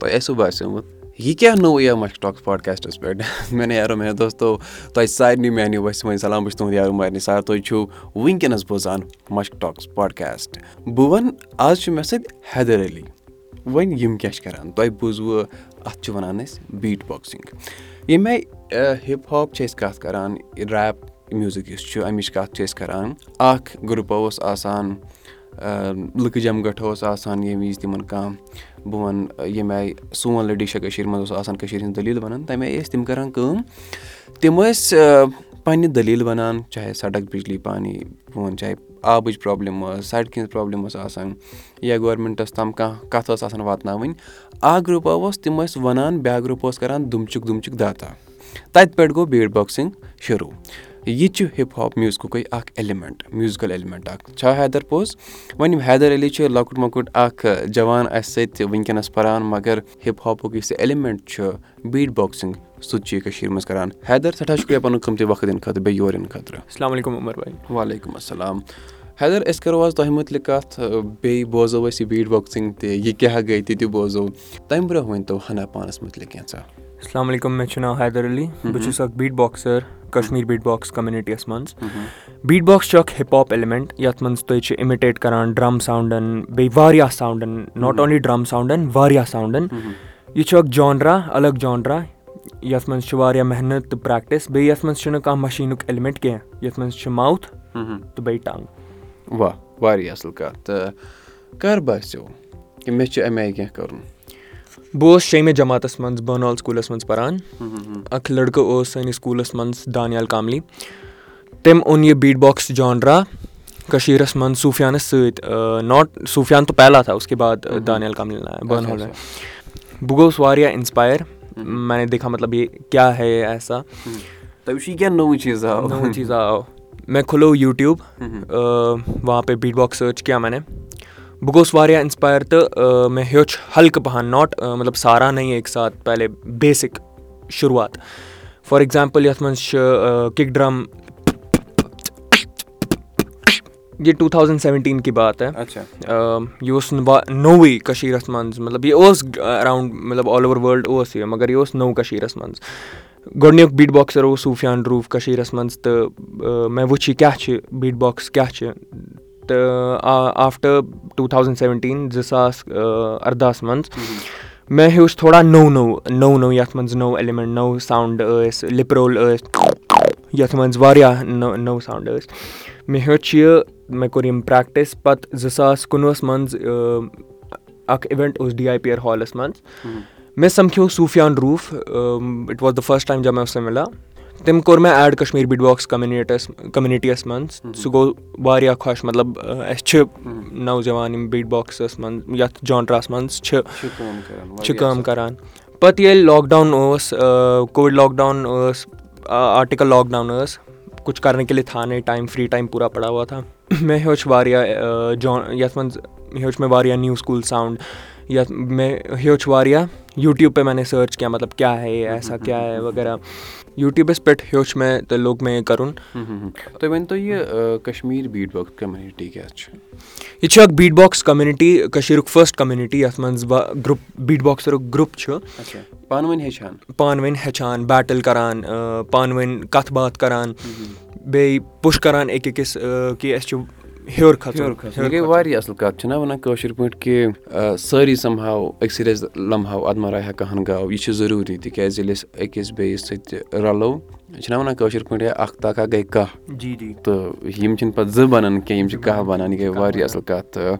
تۄہہِ آسوٕ باسیومُت یہِ کیٛاہ نوٚو یا مَشک ٹاکٕس پاڈکاسٹَس پٮ۪ٹھ میانہِ یارو میانہِ دوستو تۄہہِ سارنٕے میانہِ وَسہِ وۄنۍ سلام بہٕ چھُس تُہُنٛد یارو مارنہِ سار تُہۍ چھُو وٕنکیٚنَس بوزان مَشک ٹاکٕس پاڈکاسٹ بہٕ وَنہٕ آز چھُ مےٚ سۭتۍ حیدر علی وۄنۍ یِم کیٛاہ چھِ کَران تۄہہِ بوٗزوٕ اَتھ چھِ وَنان أسۍ بیٖٹ بۄکسِنٛگ ییٚمہِ آیہِ ہِپ ہاپ چھِ أسۍ کَتھ کَران ریپ میوٗزِک یُس چھُ اَمِچ کَتھ چھِ أسۍ کَران اَکھ گرُپا اوس آسان لُکہٕ جمگٹھ اوس آسان ییٚمہِ وِزِ تِمَن کانٛہہ بہٕ وَنہٕ ییٚمہِ آیہِ سون لٔڈی چھےٚ کٔشیٖرِ منٛز اوس آسان کٔشیٖرِ ہِنٛز دٔلیٖل وَنان تَمہِ آیہِ ٲسۍ تِم کَران کٲم۔ تِم ٲسۍ پنٛنہِ دٔلیٖل وَنان چاہے سڑک بِجلی پانی بہٕ وَنہٕ چاہے آبٕچ پرٛابلِم ٲس سڑکہِ ہِنٛز پرٛابلِم ٲس آسان یا گورمٮ۪نٛٹَس تام کانٛہہ کَتھ ٲس آسان واتناوٕنۍ اَکھ گرُپا اوس تِم ٲسۍ وَنان بیٛاکھ گرُپ اوس کَران دُمچُک دُمچُک داتا۔ تَتہِ پٮ۪ٹھ گوٚو بیٹ بۄکسِنٛگ شروٗع یہِ تہِ چھُ ہِپ ہاپ میوٗزکُکُے اَکھ ایٚلِمٮ۪نٛٹ میوٗزِکَل ایٚلِمٮ۪نٛٹ اَکھ. چھا حیدر پوٚز؟ وۄنۍ یِم حیدر علی چھِ لۄکُٹ مۄکُٹ اَکھ جوان اَسہِ سۭتۍ وٕنکیٚنَس پَران مگر ہِپ ہاپُک یُس یہِ ایٚلِمٮ۪نٛٹ چھُ بیٖٹ بۄکسِنٛگ سُہ تہِ چھُ یہِ کٔشیٖرِ منٛز کَران. حیدر سٮ۪ٹھاہ شُکریہ پَنُن قۭمتی وقت دِنہٕ خٲطرٕ بیٚیہِ یور یِنہٕ خٲطرٕ. السلام علیکُم عمر بھاے وعلیکُم السلام. حیدر أسۍ کَرو آز تۄہہِ مُتعلِق کَتھ بیٚیہِ بوزو أسۍ یہِ بیٖٹ بۄکسِنٛگ تہِ یہِ کیٛاہ گٔے تہِ تہِ بوزو. تَمہِ برونٛہہ ؤنۍتو ہنا پانَس مُتعلِق کینٛژھا السلام علیکُم مےٚ چھُ ناو حیدر علی بہٕ چھُس اکھ beat boxer Kashmir beat box community یَس منٛز بیٖٹ بۄکٕس چھُ اکھ ہِپ ہاپ ایٚلِمٮ۪نٛٹ یَتھ منٛز تُہۍ چھِ اِمِٹیٹ کران ڈرٛم ساوُنٛڈَن بیٚیہِ واریاہ ساوُنٛڈَن ناٹ اونلی ڈرٛم ساوُنٛڈَن واریاہ ساوُنٛڈَن یہِ چھُ اکھ جانرا الگ جانرا یَتھ منٛز چھِ واریاہ محنت تہٕ پرٛٮ۪کٹِس بیٚیہِ یَتھ منٛز چھُنہٕ کانٛہہ مشیٖنُک ایٚلِمٮ۪نٛٹ کینٛہہ یَتھ منٛز چھُ ماوُتھ تہٕ بیٚیہِ ٹنٛگ واہ واریاہ اَصٕل کَتھ تہٕ کَر باسیٚو کہِ مےٚ چھُ اَمہِ آیہِ کینٛہہ کَرُن بہٕ اوسُس شیٚیمہِ جماعتَس منٛز بانال سکوٗلَس منٛز پَران اَکھ لٔڑکہٕ اوس سٲنِس سکوٗلَس منٛز دانِیال کاملی تٔمۍ اوٚن یہِ بیٖٹ بۄکٕس جانڈرا کٔشیٖرَس منٛز صوٗفیانَس سۭتۍ ناٹ صوٗفیان تہٕ پہلا تھا اُسکے بعد دانِیال کاملی بانہال بہٕ گوٚوُس واریاہ اِنسپایر میانے دیکھا مطلب یہِ کیٛاہ ہے ایسا چیٖز چیٖز آو مےٚ کھُلو یوٗٹیوٗب وہاں پے بیٖٹ بۄکٕس سٔرٕچ کیٛاہ بہٕ گوٚوُس واریاہ اِنسپایر تہٕ مےٚ ہیوٚچھ ہلکہٕ پَہَن ناٹ مطلب سارا نہ اکہِ ساتہٕ پہلے بیسِک شُروعات فار ایٚگزامپٕل یَتھ منٛز چھِ کِک ڈرٛم یہِ ٹوٗ تھاوزَنٛڈ سیٚوَنٹیٖن کی بات ہے یہِ اوس نہٕ نوٚوُے کٔشیٖرَس منٛز مطلب یہِ اوس اٮ۪راوُنٛڈ مطلب آل اوٚوَر وٲلڈ اوس یہِ مگر یہِ اوس نوٚو کٔشیٖرَس منٛز گۄڈٕنیُک بیٖٹ بۄکسَر اوس صوٗفیان روٗف کٔشیٖرَس منٛز تہٕ مےٚ وٕچھ یہِ کیٛاہ چھِ بیٖٹ بۄکٕس کیٛاہ چھِ تہٕ آفٹَر ٹوٗ تھاوزَنٛڈ سیٚوَنٹیٖن زٕ ساس اَردہَس منٛز مےٚ ہیوٚچھ تھوڑا نوٚو نوٚو نوٚو نوٚو یَتھ منٛز نوٚو ایٚلِمٮ۪نٛٹ نوٚو ساوُنٛڈ ٲسۍ لِپرول ٲسۍ یَتھ منٛز واریاہ نٔو نٔو ساوُنٛڈ ٲسۍ مےٚ ہیوٚچھ یہِ مےٚ کوٚر یِم پرٛٮ۪کٹِس پَتہٕ زٕ ساس کُنوُہَس منٛز اَکھ اِوٮ۪نٛٹ اوس ڈی آی پی آر ہالَس منٛز مےٚ سَمکھیو Sufiyan Rauf it was the first time جب مےٚ اوس سُہ مِلان تٔمۍ کوٚر مےٚ ایڈ کَشمیٖر بیٖٹ بۄکٕس کَمنِٹَس کَمنِٹِیَس منٛز. سُہ گوٚو واریاہ خۄش مطلب اَسہِ چھِ نوجوان یِم بیٖٹ بۄکسَس منٛز یَتھ جانڈرٛاہَس منٛز چھِ چھِ کٲم کَران پَتہٕ ییٚلہِ لاکڈاوُن اوس کووِڈ لاکڈاوُن ٲس آٹِکَل لاکڈاوُن ٲس کُچھ کَرنہٕ کے لیے تھا نَے ٹایم فرٛی ٹایم پوٗرا پَڑا ہوا تھا. مےٚ ہیوٚچھ واریاہ جان یَتھ منٛز ہیوٚچھ مےٚ واریاہ نِو سکوٗل ساوُنٛڈ یَتھ مےٚ ہیوٚچھ واریاہ یوٗٹیوٗب پے مےٚ سٔرٕچ کینٛہہ مطلب کیٛاہ ہے ایسا کیٛاہ ہے وغیرہ یوٗٹیوٗبَس پٮ۪ٹھ ہیوٚچھ مےٚ تہٕ لوٚگ مےٚ یہِ کَرُن یہِ چھُ اکھ بیٖٹ بۄکٕس کَمنِٹی کٔشیٖرُک فٔسٹ کَمنِٹی یَتھ منٛز گرُپ بیٖٹ بۄکسرُک گرُپ چھُ پانہٕ ؤنۍ ہیٚچھان پانہٕ ؤنۍ ہیٚچھان بیٹٕل کَران پانہٕ ؤنۍ کَتھ باتھ کَران بیٚیہِ پُش کَران أکۍ أکِس کہِ اَسہِ چھُ ہیوٚر کھسُن گٔے واریاہ اَصٕل کَتھ۔ چھِنہ وَنان کٲشِر پٲٹھۍ کہِ سٲری سَمہاو أکسٕے رَزِ لَمہاو اَدمَرا ہٮ۪کہٕ ہَن گاو۔ یہِ چھُ ضروٗری تِکیازِ ییٚلہِ أسۍ أکِس بیٚیِس سۭتۍ رَلو چھِنہ وَنان کٲشِر پٲٹھۍ ہے اکھ تاکھا گٔے کَہہ۔ تہٕ یِم چھِنہٕ پَتہٕ زٕ بَنان کینٛہہ یِم چھِ کَہہ بَنان یہِ گٔے واریاہ اَصٕل کَتھ۔ تہٕ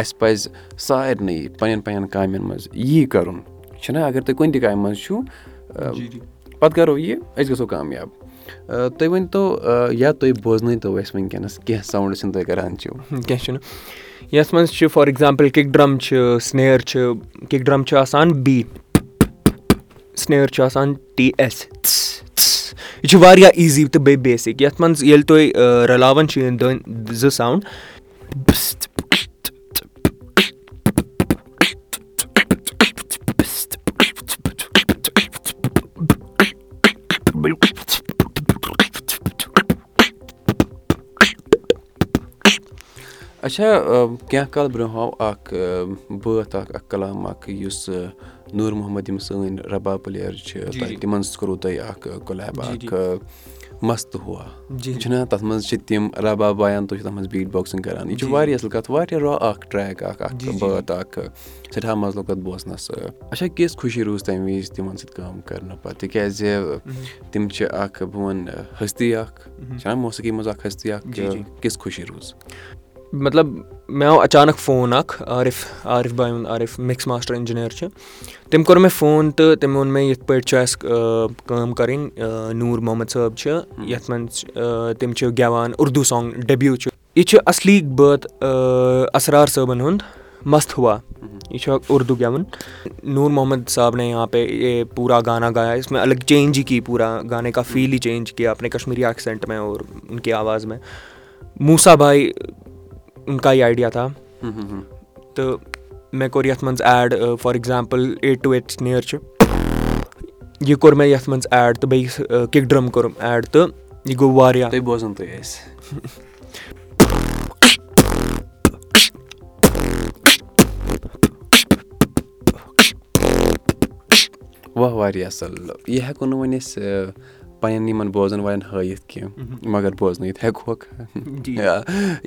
اَسہِ پَزِ سارنٕے پنٕنٮ۪ن پنٕنٮ۪ن کامٮ۪ن منٛز یی کَرُن۔ چھُنہ اَگر تُہۍ کُنہِ تہِ کامہِ منٛز چھُو پَتہٕ کَرو یہِ أسۍ گژھو کامیاب تُہۍ ؤنۍتو یا تُہۍ بوزنٲیتو اَسہِ وٕنکیٚنَس کینٛہہ ساوُنٛڈٕس یِم تُہۍ کَران چھِو؟ کینٛہہ چھُنہٕ۔ یَتھ منٛز چھِ فار ایٚگزامپٕل کِک ڈرٛم چھِ سِنیر چھِ کِک ڈرٛم چھُ آسان بی سِنیر چھُ آسان ٹی ایس یہِ چھُ واریاہ ایٖزی تہٕ بیٚیہِ بیسِک یَتھ منٛز ییٚلہِ تُہۍ رَلاوان چھِ یِم دٔنۍ زٕ ساوُنٛڈ اچھا کینٛہہ کال برونٛہہ آو اکھ بٲتھ اکھ اکھ کلام اکھ یُس نوٗر محمد یِم سٲنۍ رباب پٕلیر چھِ تِمن سۭتۍ کوٚروٕ تۄہہِ اکھ کۄلیب اکھ مست ہوا چھُنہ تَتھ منٛز چھِ تِم رباب وایان تُہۍ چھِو تَتھ منٛز بیٖٹ بۄکسِنٛگ کران یہِ چھِ واریاہ اَصٕل کَتھ واریاہ را اکھ ٹریک اکھ اکھ بٲتھ اکھ سٮ۪ٹھاہ مَزٕ لوٚگ تَتھ بوزنَس اچھا کِژھ خوشی روٗز تَمہِ وِزِ تِمن سۭتۍ کٲم کرنہٕ پَتہٕ تِکیازِ تِم چھِ اکھ بہٕ وَنہٕ ہستی اکھ چھےٚ موسیٖقی منٛز اکھ ہستی اکھ کِژھ خوشی روٗز مطلب مےٚ آو اچانک فون اکھ عارِف عارِف باے ہُنٛد عارِف مِکٕس ماسٹر اِنجیٖنر چھُ تٔمۍ کوٚر مےٚ فون تہٕ تٔمۍ ووٚن مےٚ یِتھ پٲٹھۍ چھُ اَسہِ کٲم کَرٕنۍ نوٗر محمد صٲب چھِ یَتھ منٛز تِم چھِ گٮ۪وان اُردو سانگ ڈیبیوٗ چھُ یہِ چھُ اَصلی بٲتھ اَسرار صٲبَن ہُنٛد مست ہوا یہِ چھُ اُردو گٮ۪وُن نوٗر محمد صاب نے یہاں پے یہ پوٗرا گانا گایا اِس میں الگ چینٛج ہی کی پوٗرا گانے کا فیٖل ہی چینٛج کیا اپنے کشمیٖری ایکسینٹ میں اور ان کی آواز میں موٗسا بھاے ان کا یہِ آیڈیا تھا تہٕ مےٚ کوٚر یَتھ منٛز add for example eight to eight نِیر چھُ یہِ کوٚر مےٚ یَتھ منٛز ایڈ تہٕ بیٚیہِ کِک ڈرٛم کوٚرُم ایڈ تہٕ یہِ گوٚو واریاہ واہ واریاہ اَصٕل یہِ ہٮ۪کو نہٕ وۄنۍ أسۍ پَنٕنٮ۪ن یِمن بوزن والٮ۪ن ہٲیِتھ کیٚنٛہہ مَگر بوزنٲیِتھ ہٮ۪کہوکھ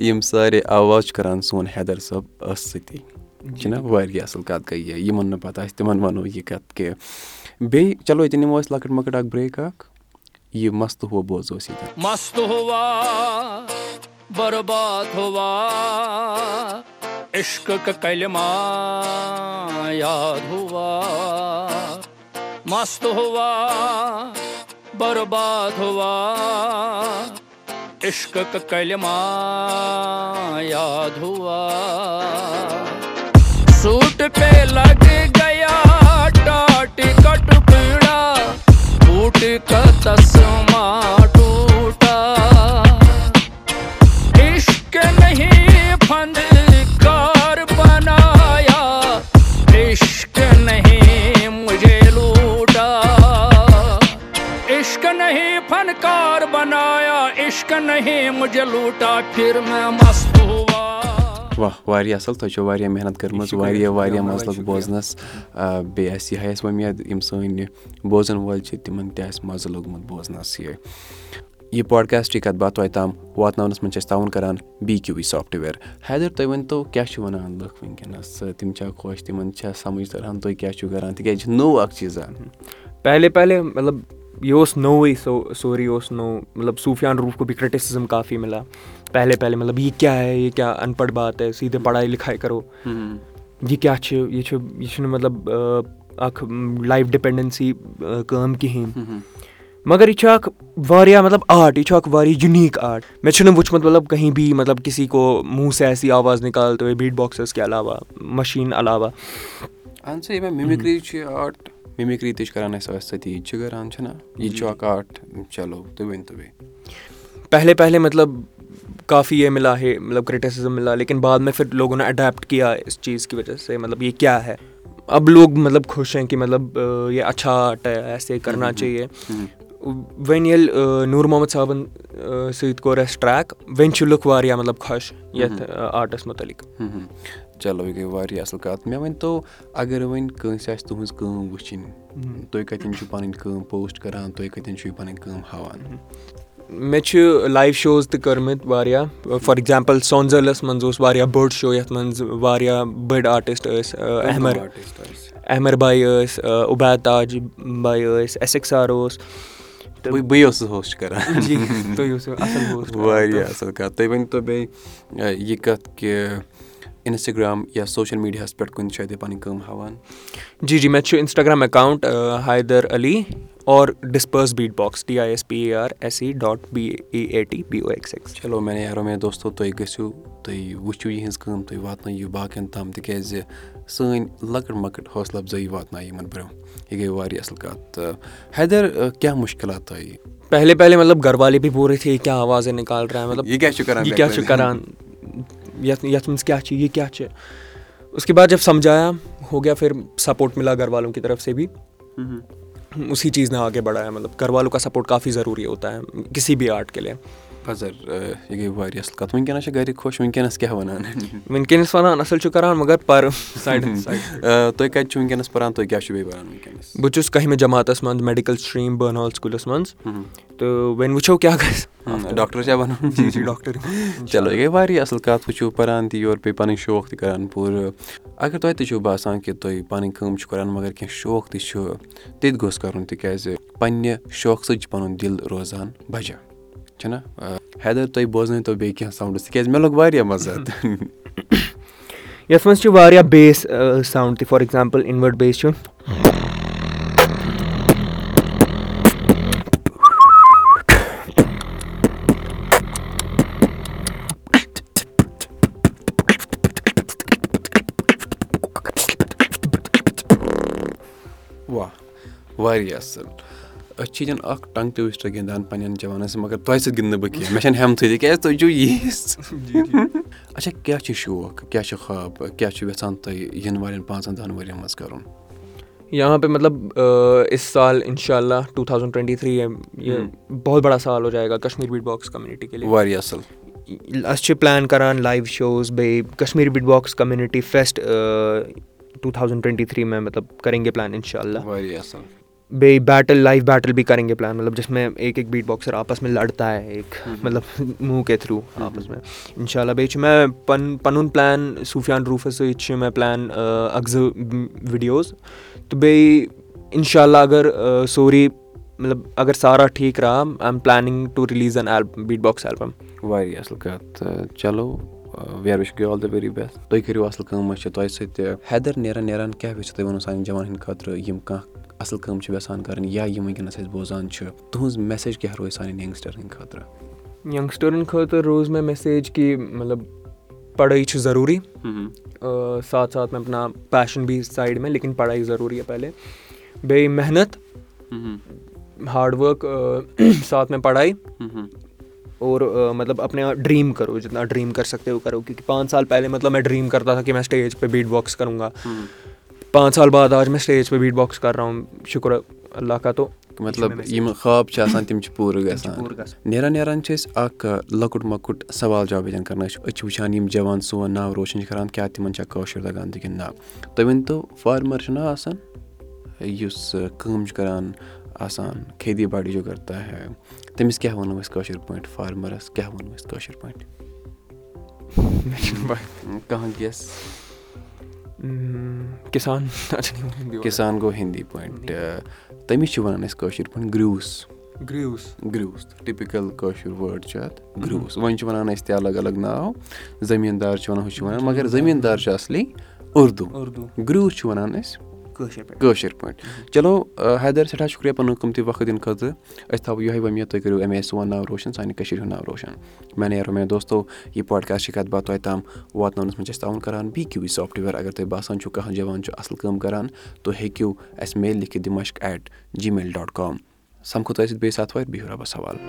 یِم سارے آواز چھِ کران سون حیدر صٲب ٲسہٕ سۭتی۔ چھُنہ واریاہ اَصٕل کَتھ گٔے یہِ یِمن نہٕ پَتہ آسہِ تِمن وَنو یہِ کَتھ کہِ بیٚیہِ چلو ییٚتٮ۪ن نِمو أسۍ لۄکٕٹ مۄکٕٹ اکھ برٛیک اکھ۔ یہِ مستہٕ ہو بوزو أسۍ ییٚتٮ۪ن۔ برباد ہوا عشق کلما یاد ہوا سوٹ پہ لگ گیا ٹاٹ کٹ پیڑا ٹوٹ کا تسما ٹوٹا عشق نہیں مجھے لوٹا پھر میں مست ہوا واہ واریاہ اَصٕل تۄہہِ چھو واریاہ محنت کٔرمٕژ واریاہ واریاہ مَزٕ لوٚگ بوزنَس بیٚیہِ آسہِ یِہے اَسہِ وۄمید یِم سٲنۍ بوزَن وٲلۍ چھِ تِمن تہِ آسہِ مَزٕ لوٚگمُت بوزنَس یہِ یہِ پاڈکاسٹٕچ کَتھ باتھ تۄہہِ تام واتناونَس منٛز چھِ أسۍ تاوُن کَران B Q V software Haider تُہۍ ؤنۍتو کیٛاہ چھِ وَنان لُکھ وٕنکیٚنَس تِم چھا خۄش تِمَن چھا سَمٕجھ تَران تُہۍ کیٛاہ چھُو کَران تِکیٛازِ یہِ چھِ نوٚو اَکھ چیٖزا پہلے پہلے مطلب یہِ اوس نوٚوُے سو سورُے اوس نوٚو مطلب صوٗفیان روٗف کو بھی کرٛٹِسِزٕم کافی مِلا پہلے پہلے مطلب یہِ کیٛاہ ہے یہِ کیٛاہ اَن پَڑھ بات ہے سیٖدھے پَڑھاے لِکھاے کَرو یہِ کیٛاہ چھِ یہِ چھُ یہِ چھُنہٕ مطلب اَکھ لایف ڈِپٮ۪نڈٮ۪نسی کٲم کِہیٖنۍ مگر یہِ چھُ اکھ واریاہ مطلب آٹ یہِ چھُ اکھ واریاہ یُنیٖک آٹ مےٚ چھُنہٕ وٕچھمُت مطلب کہیں بھی مطلب کسی کو موٗ سے ایسی آواز نِکالتے بیٖٹ باکسَس کے علاوہ مٔشیٖن علاوہ پہلے پہلے مطلب کافی یہ مِلا ہے مطلب کرٛٹِسِزٕم مِلا لیکِن بعد میں پھر لوگوں نے اٮ۪ڈیپٹ کیا اِس چیٖز کی وجہ سے مطلب یہِ کیٛاہ ہے اب لوگ مطلب خۄش ہیں کہِ مطلب یہِ اچھا آٹ ہے ایسے کرنا چاہیے وۄنۍ ییٚلہِ نوٗر محمد صٲبَن سۭتۍ کوٚر اَسہِ ٹرٛیک وۄنۍ چھِ لُکھ واریاہ مطلب خۄش یَتھ آٹَس مُتعلِق چلو یہِ گٔے واریاہ اَصٕل کَتھ۔ مےٚ ؤنۍتو اگر وۄنۍ کٲنٛسہِ آسہِ تُہٕنٛز کٲم وٕچھِنۍ تُہۍ کَتٮ۪ن چھِو پَنٕنۍ کٲم پوسٹ کَران تُہۍ کَتٮ۪ن چھُو یہِ پَنٕنۍ کٲم ہاوان؟ مےٚ چھِ لایِو شوز تہِ کٔرمٕتۍ واریاہ۔ فار ایٚگزامپٕل سونزَلَس منٛز اوس واریاہ بوٚڑ شو یَتھ منٛز واریاہ بٔڑۍ آرٹِسٹ ٲسۍ احمر احمر باے ٲسۍ؟ اُبید تاج باے ٲسۍ ایسِکسار اوس۔ بٕے اوسُس ہوسٹ کَران۔ واریاہ اَصٕل کَتھ۔ تُہۍ ؤنۍتو بیٚیہِ یہِ کَتھ کہِ اِنسٹاگرٛام یا سوشَل میٖڈیاہَس پٮ۪ٹھ کُنہِ چھا تُہۍ پَنٕنۍ کٲم ہاوان. جی جی مےٚ چھُ اِنسٹاگرٛام اٮ۪کاوُنٛٹ حیدر علی اور Disparse beat box D I S P A R S E dot B E A T B O X X چلو مےٚ نیرو مےٚ دوستو تُہۍ گٔژھِو تُہۍ وٕچھِو یِہٕنٛز کٲم تُہۍ واتنٲیِو باقٕیَن تام تِکیٛازِ سٲنۍ لۄکٕٹ مۄکٕٹ حوصلہٕ اَفضٲیی واتنایہِ یِمَن برونٛہہ یہِ گٔے واریاہ اَصٕل کَتھ. تہٕ حیدر کیٛاہ مُشکِلات تۄہہِ؟ پہلے پہلے مطلب گَرٕ والے بھی بول رہے تھے یہِ کیٛاہ آواز ہے نِکال رہا ہے مطلب یہِ کیٛاہ چھُ کَران یہِ کیٛاہ چھُ کَران یَتھ یَتھ منٛز کیٛاہ چھِ یہِ کیٛاہ چھِ اُس کے بعد جب سَمجھایا ہو گیا پھر سَپوٹ مِلا گَرٕ والوں کی طرف سے بھی اُسی چیٖز نے آگے بَڑایا مطلب گَرٕ والو کا سَپوٹ کافی ضروٗری ہوتا ہے پَزر یہِ گٔے واریاہ اَصٕل کَتھ وٕنکیٚنَس چھِ گَرِکۍ خۄش وٕنکیٚنَس کیٛاہ وَنان وٕنکیٚنَس وَنان اَصٕل چھُ کَران مگر پَرٕ. تُہۍ کَتہِ چھُو وٕنکیٚنَس پَران تُہۍ کیٛاہ چھُو بیٚیہِ پَران وٕنکیٚنَس بہٕ چھُس کٔہمہِ جماعتَس منٛز میڈِکَل سٹریٖم بٲنال سکوٗلَس منٛز تہٕ وۄنۍ وٕچھو کیاہ گژھِ ڈاکٹر چھا بَنُن ڈاکٹر چلو یہِ گٔے واریاہ اَصٕل کَتھ وٕچھِو پَران تہِ یورٕ پیٚیہِ پَنٕنۍ شوق تہِ کَران پوٗرٕ. اگر تۄہہِ تہِ چھُو باسان کہِ تُہۍ پَنٕنۍ کٲم چھُو کَران مگر کینٛہہ شوق تہِ چھُ تہِ تہِ گوٚژھ کَرُن تِکیٛازِ پنٛنہِ شوقہٕ سۭتۍ چھُ پَنُن دِل روزان بَجا چھُنہ حیدر تُہۍ بوزنٲیتو بیٚیہِ کینٛہہ ساوُنٛڈٕس تِکیٛازِ مےٚ لوٚگ واریاہ مَزٕ یَتھ منٛز چھِ واریاہ بیس ساوُنٛڈ تہِ فار ایٚگزامپٕل اِنوٲٹ بیس چھُ واہ واریاہ اَصٕل أسۍ چھِ ییٚتٮ۪ن اَکھ ٹنٛگ ٹوٗرِسٹہٕ گِنٛدان پنٛنٮ۪ن جوانَن سۭتۍ مگر تۄہہِ سۭتۍ گِنٛدٕ نہٕ بہٕ کینٛہہ مےٚ چھَنہٕ ہٮ۪متھٕے تِکیٛازِ تُہۍ چھُو ییٖژ اچھا کیٛاہ چھُ شوق؟ کیٛاہ چھُ خواب؟ کیٛاہ چھُ یَژھان تُہۍ یِنہٕ والٮ۪ن پانٛژَن دَہَن ؤرۍ یَن منٛز کَرُن؟ یہاں پے مطلب اِس سال اِنشاء اللہ ٹوٗ تھاوزَنٛڈ ٹُوَنٹی تھرٛی یہِ بہت بَڑا سال ہو جایے گا کَشمیٖر بیٖٹ باکٕس کوٚمنِٹی کے لیے۔ واریاہ اَصٕل۔ أسۍ چھِ پٕلین کَران لایِو شوز بیٚیہِ Kashmiri beat box community fest two thousand twenty three میں مطلب کَرینگے پٕلین اِنشاء اللہ واریاہ اَصٕل بیٚیہِ بیٹٕل لایِو بیٹٕل بیٚیہِ کَرینگے پٕلین مطلب جس ایک ایک بیٖٹ باکسَر آپَس میں لَڑتا ہے ایک مطلب موٗ کے تھرٛوٗ آپَس میں اِنشاء اللہ بیٚیہِ چھُ مےٚ پَنُن پَنُن پٕلین صوٗفیان روٗفَس سۭتۍ چھُ مےٚ پٕلین اَکھ زٕ وِڈیوز تہٕ بیٚیہِ اِنشاء اللہ اگر سورُے مطلب اگر سارا ٹھیٖک رہا I am planning to release N L beat box album واریاہ اَصٕل کَتھ چلو we're wish you all the very best تُہۍ کٔرِو اَصٕل کٲم أسۍ چھِ تۄہہِ سۭتۍ حیدر نیران نیران کیٛاہ ویژھِو تُہۍ وَنو سانٮ۪ن جوانَن ہِنٛدِ خٲطرٕ؟ یِم کانٛہہ اَصٕل کٲم چھِ یَژھان کَرٕنۍ یا یِم وٕنکیٚنَس اَسہِ بوزان چھِ؟ تُہٕنٛز میسیج کیٛاہ روزِ سانٮ۪ن یَنٛگسٹَرَن ہِنٛدِ خٲطرٕ؟ یَنٛگسٹَرَن خٲطرٕ روٗز مےٚ میسیج کہِ مطلب پَڑٲے چھِ ضروٗری۔ ساتھ ساتھ میں اپنا پیشَن بھی سایڈ میں لیکِن پَڑٲے ضروٗری ہے پہلے۔ بیٚیہِ محنت۔ ہاڈ ؤرٕک ساتھ میں پَڑٲے اور مطلب اپنے ڈرٛیٖم کَرو جِتنا ڈرٛیٖم کَر سکتے ہو کَرو کیونکہِ پانٛژھ سال پہلے مطلب میں ڈرٛیٖم کَرتا تھا کہِ میں سٹیج پے بیٖٹ باکٕس کَروں گا پانٛژھ سال مطلب یِم خواب چھِ آسان تِم چھِ پوٗرٕ گژھان نیران نیران چھِ أسۍ اَکھ لۄکُٹ مۄکُٹ سوال جواب ییٚتٮ۪ن کَران أسۍ چھِ وٕچھان یِم جوان سون ناو روشَن چھِ کَران کیٛاہ تِمَن چھا کٲشُر لَگان تہِ کِنہٕ نہ تُہۍ ؤنۍتو فارمَر چھُنہ آسان یُس کٲم چھُ کَران آسان کھیتی باڑی جو کَرتا ہے تٔمِس کیٛاہ وَنو أسۍ کٲشِر پٲٹھۍ فارمَرَس؟ کیٛاہ وَنو أسۍ کٲشِر پٲٹھۍ؟ کانٛہہ گیس؟ کِسان. کِسان گوٚو ہِندی پٲٹھۍ. تٔمِس چھِ وَنان أسۍ کٲشِر پٲٹھۍ گرٛوٗس. گرٛوٗس. گرٛوٗس. ٹِپِکَل کٲشُر وٲڈ چھُ اَتھ. گرٛوٗس. وۄنۍ چھِ وَنان أسۍ تہِ الگ الگ ناو. زٔمیٖندار چھِ وَنان ہُہ چھِ وَنان. مگر زٔمیٖندار چھُ اَصلی اُردو. اُردو. گرٛوٗس چھِ وَنان أسۍ کٲشِر پٲٹھۍ. کٲشِر پٲٹھۍ. چلو حیدر سٮ۪ٹھاہ شُکریہ پَنُن قۭمتی وقت دِنہٕ خٲطرٕ. أسۍ تھاوو یِہوٚے وۄمید تُہۍ کٔرِو اَمہِ آیہِ سون ناو روشَن سانہِ کٔشیٖرِ ہُنٛد ناو روشَن. مےٚ نیرو مےٚ دوستو یہِ پاڈکاسٹ چھِ کَتھ باتھ تۄہہِ تام واتناونَس منٛز چھِ أسۍ تعاوُن کَران. بی کیوٗ وی سافٹوِیَر اگر تۄہہِ باسان چھُو کانٛہہ جوان چھُ اَصٕل کٲم کَران تُہۍ ہیٚکِو اَسہِ میل لیکھِتھ دِماشک at G mail dot com. سَمکھو تۄہہِ سۭتۍ بیٚیہِ ساتہٕ وارِ بِہِو رۄبَس حوالہٕ